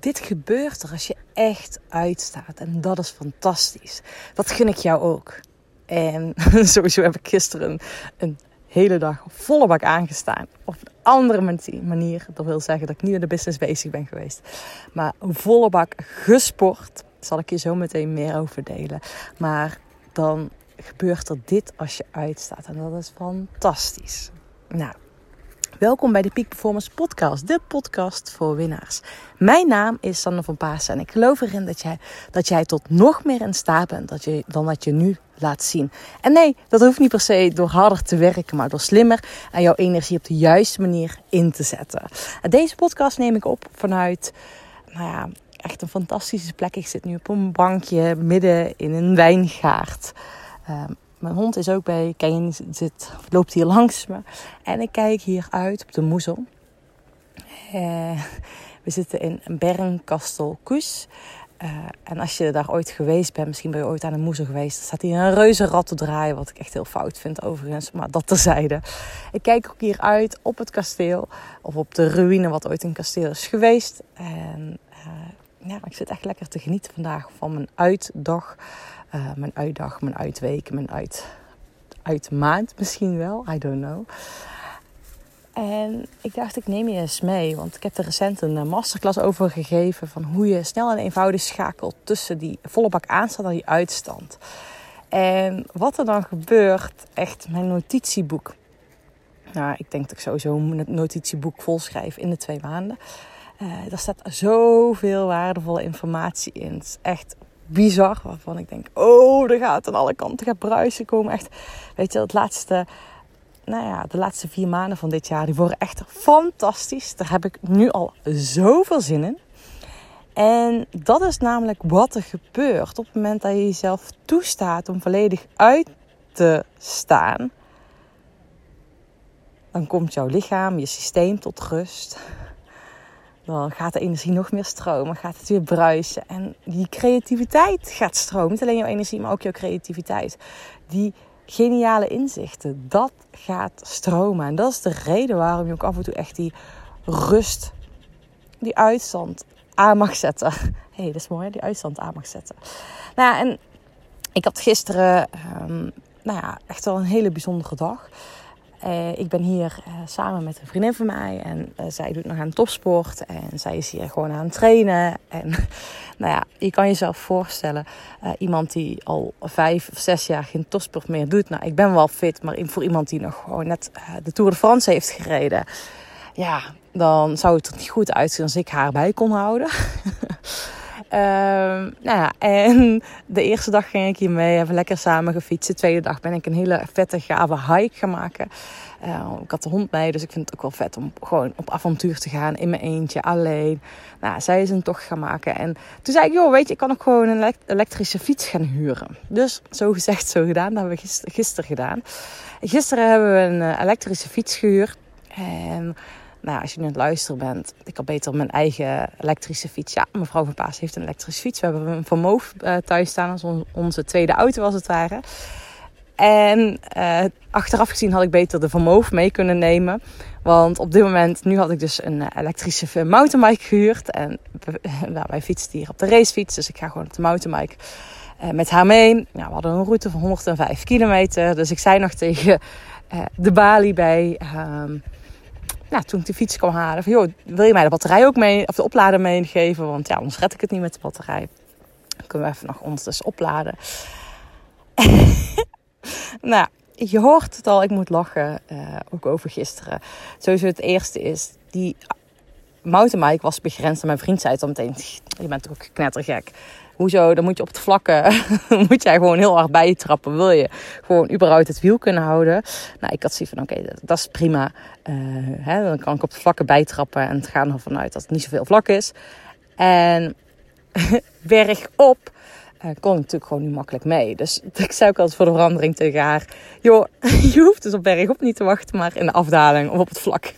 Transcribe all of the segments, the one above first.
dit gebeurt er als je echt uitstaat. En dat is fantastisch. Dat gun ik jou ook. En sowieso heb ik gisteren een, hele dag volle bak aangestaan. Op een andere manier. Dat wil zeggen dat ik niet in de business bezig ben geweest. Maar volle bak gesport. Zal ik je zo meteen meer over delen. Maar dan gebeurt er dit als je uitstaat. En dat is fantastisch. Nou, welkom bij de Peak Performance Podcast, de podcast voor winnaars. Mijn naam is Sanne van Paas en ik geloof erin dat jij, dat jij tot nog meer in staat bent dat je, dan dat je nu laat zien. En nee, dat hoeft niet per se door harder te werken, maar door slimmer en jouw energie op de juiste manier in te zetten. Deze podcast neem ik op vanuit, nou ja, echt een fantastische plek. Ik zit nu op een bankje midden in een wijngaard. Ehm, mijn hond is ook bij. Ken zit, loopt hier langs me. En ik kijk hier uit op de moezel. Uh, we zitten in Bernkastel Koes. Uh, en als je daar ooit geweest bent, misschien ben je ooit aan een moezel geweest, dan staat hier een reuze rat te draaien, wat ik echt heel fout vind overigens, maar dat terzijde. Ik kijk ook hier uit op het kasteel, of op de ruïne wat ooit een kasteel is geweest. En uh, ja, ik zit echt lekker te genieten vandaag van mijn uitdag. Uh, mijn uitdag, mijn uitweek, mijn uit, uitmaand misschien wel. I don't know. En ik dacht, ik neem je eens mee. Want ik heb er recent een eh, masterclass over gegeven. Van hoe je snel en eenvoudig schakelt tussen die volle bak aanstand en die uitstand. En wat er dan gebeurt, echt mijn notitieboek. Nou, ik denk dat ik sowieso een notitieboek vol schrijf in de twee maanden. Uh, daar staat zoveel waardevolle informatie in. Het is echt bizar. Waarvan ik denk, oh, er gaat aan alle kanten gaat bruisen komen. Echt, weet je, het laatste, nou ja, de laatste vier maanden van dit jaar, die worden echt fantastisch. Daar heb ik nu al zoveel zin in. En dat is namelijk wat er gebeurt op het moment dat je jezelf toestaat om volledig uit te staan. Dan komt jouw lichaam, je systeem tot rust dan gaat de energie nog meer stromen, gaat het weer bruisen. En die creativiteit gaat stromen. Niet alleen jouw energie, maar ook jouw creativiteit. Die geniale inzichten, dat gaat stromen. En dat is de reden waarom je ook af en toe echt die rust, die uitstand aan mag zetten. Hé, hey, dat is mooi, die uitstand aan mag zetten. Nou ja, en ik had gisteren, um, nou ja, echt wel een hele bijzondere dag. Uh, ik ben hier uh, samen met een vriendin van mij en uh, zij doet nog aan topsport en zij is hier gewoon aan het trainen. En nou ja, je kan jezelf voorstellen, iemand die al vijf of zes jaar geen topsport meer doet. Nou, ik ben wel fit, maar voor iemand die nog gewoon net de Tour de France heeft gereden, ja, dan zou het er niet goed uitzien als ik haar bij kon houden. Um, nou ja, en de eerste dag ging ik hiermee even lekker samen gefietsen. De tweede dag ben ik een hele vette, gave hike gaan maken. Uh, ik had de hond mee, dus ik vind het ook wel vet om gewoon op avontuur te gaan in mijn eentje, alleen. Nou, zij is een tocht gaan maken. En toen zei ik, joh, weet je, ik kan ook gewoon een elektrische fiets gaan huren. Dus zo gezegd, zo gedaan. Dat hebben we gisteren, gedaan. Gisteren hebben we een uh, elektrische fiets gehuurd. En nou, als je nu het luisteren bent, ik had beter mijn eigen elektrische fiets. Ja, mevrouw van Paas heeft een elektrische fiets. We hebben een Van Moof uh, thuis staan als onze tweede auto als het ware. En uh, achteraf gezien had ik beter de Van Moof mee kunnen nemen. Want op dit moment, nu had ik dus een eh, elektrische mountainbike gehuurd. En nou, wij fietsen hier op de racefiets, dus ik ga gewoon op de mountainbike met haar mee. Nou, we hadden een route van 105 kilometer. Dus ik zei nog tegen de balie bij... Ehm, nou, toen ik de fiets kwam halen, van joh, wil je mij de batterij ook mee, of de oplader meegeven? Want ja, anders red ik het niet met de batterij. Dan kunnen we even nog ons dus opladen. nou, je hoort het al, ik moet lachen, uh, ook over gisteren. Sowieso het eerste is, die mountainbike was begrensd. En mijn vriend zei het al meteen, je bent toch ook knettergek. Hoezo? Dan moet je op het vlakken, moet jij gewoon heel hard bijtrappen. Wil je gewoon überhaupt het wiel kunnen houden? Nou, ik had zoiets van, oké, dat, is prima. Uh, hè, dan kan ik op de vlakken bijtrappen en het gaan ervan uit dat het niet zoveel vlak is. En bergop uh, kon ik natuurlijk gewoon niet makkelijk mee. Dus ik zei ook altijd voor de verandering tegen haar... joh, je hoeft dus op bergop niet te wachten, maar in de afdaling of op het vlak.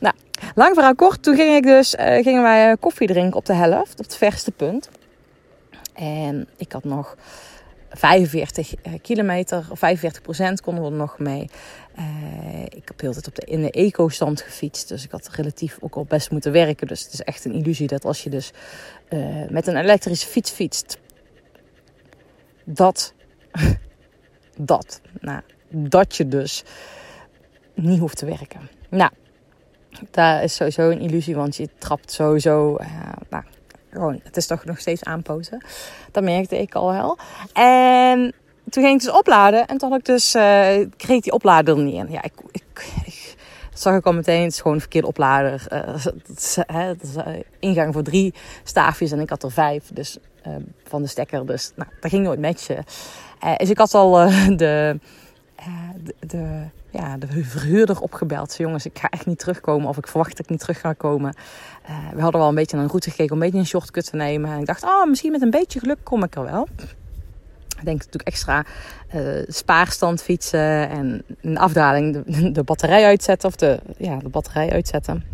Nou, Lang verhaal kort, toen ging ik dus, uh, gingen wij eh, koffie drinken op de helft, op het verste punt. En ik had nog 45 eh, kilometer, of 45 procent konden we er nog mee. Ik heb heel tijd op de, in de eco-stand gefietst. Dus ik had relatief ook al best moeten werken. Dus het is echt een illusie dat als je dus met een elektrische fiets fietst. Dat. dat. Nou, dat je dus niet hoeft te werken. Nou, dat is sowieso een illusie, want je trapt sowieso. Uh, nou, gewoon, het is toch nog steeds aanpoten. Dat merkte ik al wel. En toen ging ik dus opladen en toen had ik dus, uh, kreeg die oplader niet in. Ja, ik, ik, zag ik al meteen. Het is gewoon een verkeerde oplader. Uh, is, is ingang voor drie staafjes en ik had er vijf. Dus van de stekker. Dus nou, dat ging nooit matchen. dus ik had al de, de, de ja, de verhuurder opgebeld. Zo, jongens, ik ga echt niet terugkomen. Of ik verwacht dat ik niet terug ga komen. Uh, we hadden wel een beetje naar een route gekeken om een beetje een shortcut te nemen. En ik dacht, oh, misschien met een beetje geluk kom ik er wel. Ik denk natuurlijk extra uh, spaarstand fietsen en een afdaling de, de, batterij uitzetten. Of de, ja, de batterij uitzetten.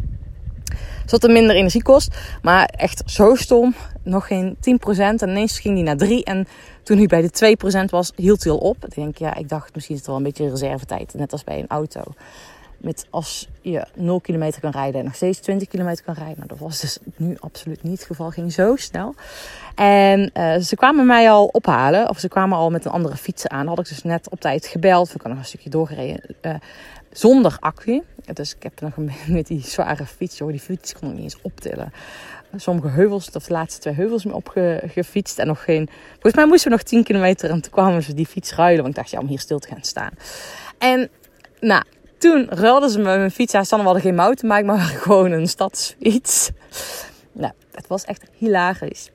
Zodat het minder energie kost. Maar echt zo stom. Nog geen 10%. En ineens ging die naar 3. En toen hij bij de 2% was, hield hij al op. Ik denk, ja, ik dacht misschien is het wel een beetje reservetijd. Net als bij een auto. Met als je 0 kilometer kan rijden en nog steeds 20 kilometer kan rijden. Nou, dat was dus nu absoluut niet het geval. ging zo snel. En uh, ze kwamen mij al ophalen. Of ze kwamen al met een andere fiets aan. Had ik dus net op tijd gebeld. We kunnen nog een stukje doorgereden. Uh, zonder accu. Dus ik heb nog met die zware fiets. Joh, die fiets kon ik niet eens optillen. Sommige heuvels, of de laatste twee heuvels mee opgefietst. En nog geen. Volgens mij moesten we nog 10 kilometer. En toen kwamen ze die fiets ruilen. Want ik dacht, ja, om hier stil te gaan staan. En nou, toen ruilden ze me mijn fiets. Hij stond wel geen mountainbike, maar gewoon een stadsfiets. Nou, het was echt hilarisch.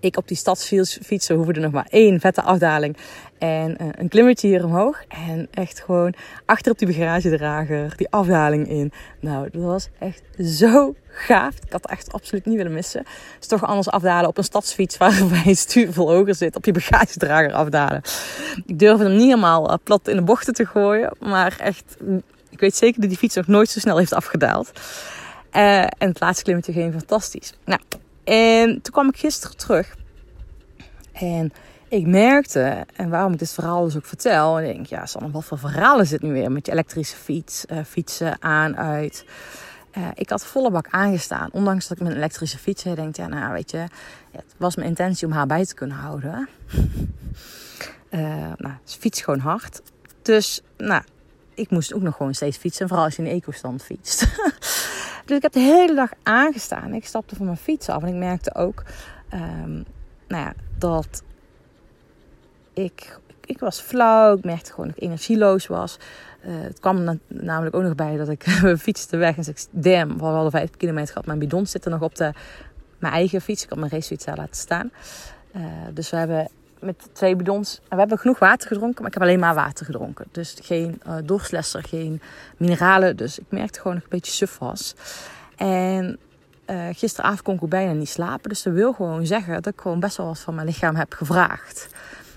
Ik op die stadsfietsen hoefde nog maar één vette afdaling. En uh, een klimmetje hier omhoog. En echt gewoon achter op die bagagedrager, die afdaling in. Nou, dat was echt zo gaaf. Ik had het echt absoluut niet willen missen. Het is toch anders afdalen op een stadsfiets waarbij het stuur veel hoger zit. Op je bagagedrager afdalen. Ik durfde hem niet helemaal uh, plat in de bochten te gooien. Maar echt, ik weet zeker dat die fiets nog nooit zo snel heeft afgedaald. Uh, en het laatste klimmetje ging fantastisch. Nou, en toen kwam ik gisteren terug. En ik merkte, en waarom ik dit verhaal dus ook vertel, en ik denk, ja, Sanne, wat voor verhalen zit nu weer met je elektrische fiets, uh, fietsen aan, uit. Uh, ik had volle bak aangestaan, ondanks dat ik mijn elektrische fiets had. Denk, ja, nou, weet je, het was mijn intentie om haar bij te kunnen houden. uh, nou, ze fiets gewoon hard. Dus, nou, ik moest ook nog gewoon steeds fietsen, vooral als je in eco-stand fietst. dus ik heb de hele dag aangestaan. Ik stapte van mijn fiets af en ik merkte ook, um, nou ja, dat ik, ik was flauw. Ik merkte gewoon dat ik energieloos was. Uh, het kwam namelijk ook nog bij dat ik fietste weg en zei: Damn, we hadden vijf kilometer gehad. Mijn bidon zit er nog op de, mijn eigen fiets. Ik had mijn racefiets daar laten staan. Uh, dus we hebben met twee bidons. En we hebben genoeg water gedronken, maar ik heb alleen maar water gedronken. Dus geen uh, geen mineralen. Dus ik merkte gewoon dat ik een beetje suf was. En uh, gisteravond kon ik bijna niet slapen. Dus dat wil gewoon zeggen dat ik gewoon best wel wat van mijn lichaam heb gevraagd.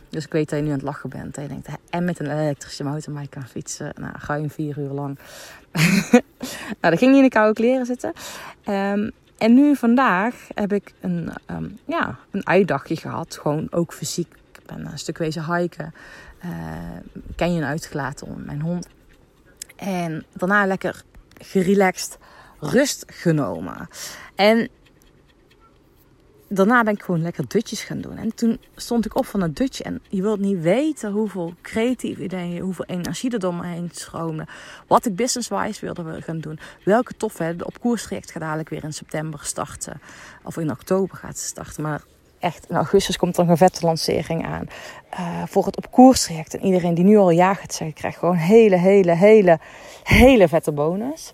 Dus ik weet dat je nu aan het lachen bent. En je denkt, en met een elektrische mountainbike kan fietsen. Nou, ga je vier uur lang. nou, dat ging niet in de koude kleren zitten. Um, en nu vandaag heb ik een, um, ja, een uitdagje gehad. Gewoon ook fysiek. Ik ben een stuk wezen hiken. Uh, canyon uitgelaten om mijn hond. En daarna lekker gerelaxed rust genomen. En daarna ben ik gewoon lekker dutjes gaan doen. En toen stond ik op van het dutje. En je wilt niet weten hoeveel creatieve ideeën, hoeveel energie er door me heen stroomde. Wat ik business-wise wilde gaan doen. Welke tof, hè. De op koerstraject gaat dadelijk weer in september starten. Of in oktober gaat ze starten. Maar echt, in augustus komt er een vette lancering aan. Uh, voor het op koerstraject. En iedereen die nu al ja gaat zeggen, krijgt gewoon hele, hele, hele, hele vette bonus.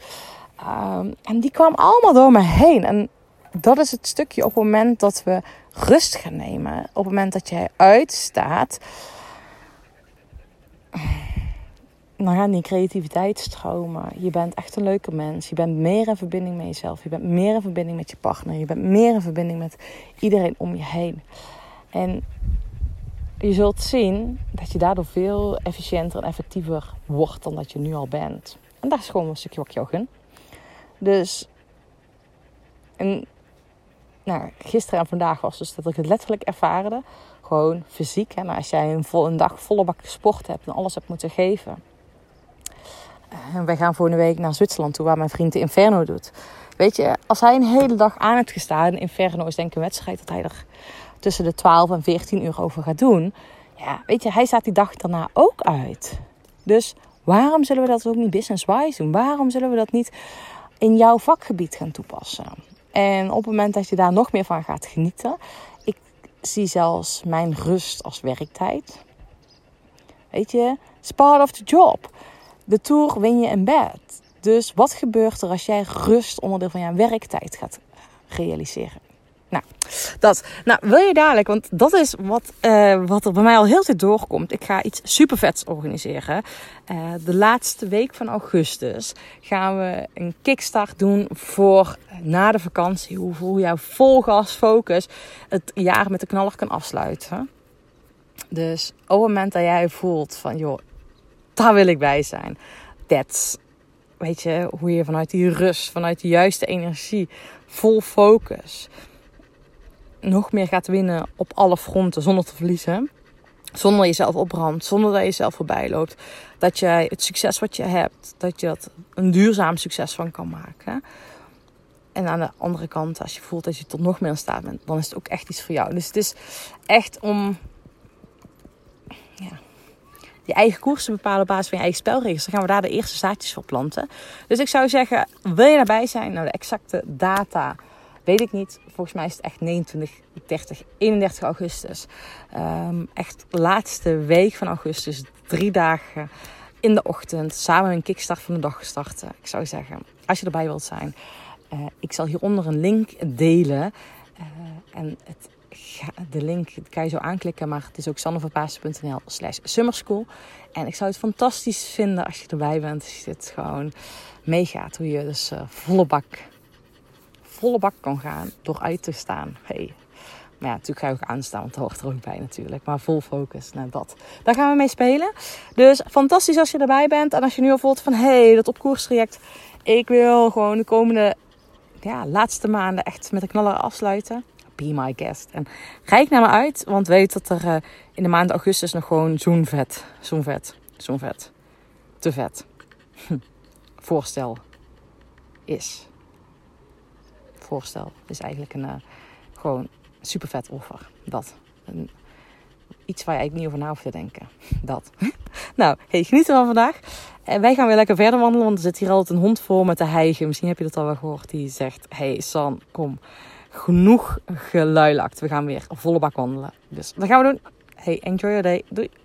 Um, en die kwam allemaal door me heen. En dat is het stukje op het moment dat we rust gaan nemen. Op het moment dat jij uitstaat. Dan gaat die creativiteit stromen. Je bent echt een leuke mens. Je bent meer in verbinding met jezelf. Je bent meer in verbinding met je partner. Je bent meer in verbinding met iedereen om je heen. En je zult zien dat je daardoor veel efficiënter en effectiever wordt dan dat je nu al bent. En dat is gewoon een stukje wat ik jou gun. Dus en nou, gisteren en vandaag was dus dat ik het letterlijk ervaarde. Gewoon fysiek. Nou, als jij een, dag volle bak gesport hebt en alles hebt moeten geven. En wij gaan volgende week naar Zwitserland toe, waar mijn vriend de Inferno doet. Weet je, als hij een hele dag aan heeft gestaan, Inferno is denk ik een wedstrijd dat hij er tussen de 12 en 14 uur over gaat doen. Ja, weet je, hij staat die dag daarna ook uit. Dus waarom zullen we dat ook niet business-wise doen? Waarom zullen we dat niet in jouw vakgebied gaan toepassen? En op het moment dat je daar nog meer van gaat genieten, ik zie zelfs mijn rust als werktijd. Weet je, it's part of the job. De tour win je in bed. Dus wat gebeurt er als jij rust onderdeel van jouw werktijd gaat realiseren? Nou, dat. Nou, wil je dadelijk, want dat is wat, uh, wat er bij mij al heel tijd doorkomt. Ik ga iets super vets organiseren. Uh, de laatste week van augustus gaan we een kickstart doen voor na de vakantie. Hoe voel jouw vol gas focus het jaar met de knaller kan afsluiten. Dus op het moment dat jij voelt van, joh, daar wil ik bij zijn. That's, weet je, hoe je vanuit die rust, vanuit de juiste energie, vol focus nog meer gaat winnen op alle fronten zonder te verliezen. Zonder jezelf opbrandt, zonder dat je jezelf voorbij loopt. Dat jij het succes wat je hebt, dat je dat een duurzaam succes van kan maken. En aan de andere kant, als je voelt dat je tot nog meer in staat bent, dan is het ook echt iets voor jou. Dus het is echt om ja, je eigen koers te bepalen op basis van je eigen spelregels. Dan gaan we daar de eerste zaadjes voor planten. Dus ik zou zeggen, wil je daarbij zijn? Nou, de exacte data Weet ik niet. Volgens mij is het echt 29, 30, 31 augustus. Um, echt laatste week van augustus. Drie dagen in de ochtend. Samen een kickstart van de dag starten. Ik zou zeggen, als je erbij wilt zijn. Uh, ik zal hieronder een link delen. Uh, en het, de link kan je zo aanklikken. Maar het is ook sanneverpaasen.nl slash summerschool. En ik zou het fantastisch vinden als je erbij bent. Als je dit gewoon meegaat. Hoe je dus volle bak volle bak kan gaan door uit te staan. Hey. Maar ja, natuurlijk ga je ook aanstaan, want dat hoort er ook bij natuurlijk. Maar vol focus naar dat. Daar gaan we mee spelen. Dus fantastisch als je erbij bent. En als je nu al voelt van, hey, dat opkoerstraject. Ik wil gewoon de komende ja, laatste maanden echt met een knaller afsluiten. Be my guest. En kijk naar me uit, want weet dat er uh, in de maand augustus nog gewoon zo'n vet, zo'n vet, zo'n vet, te vet voorstel is voorstel. is eigenlijk een uh, gewoon super vet offer. Dat. Een, iets waar je eigenlijk niet over na hoeft te denken. Dat. nou, hey, geniet ervan vandaag. En wij gaan weer lekker verder wandelen, want er zit hier altijd een hond voor met te hijgen. Misschien heb je dat al wel gehoord. Die zegt, hey San, kom. Genoeg geluilakt. We gaan weer volle bak wandelen. Dus dat gaan we doen. Hey, enjoy your day. Doei.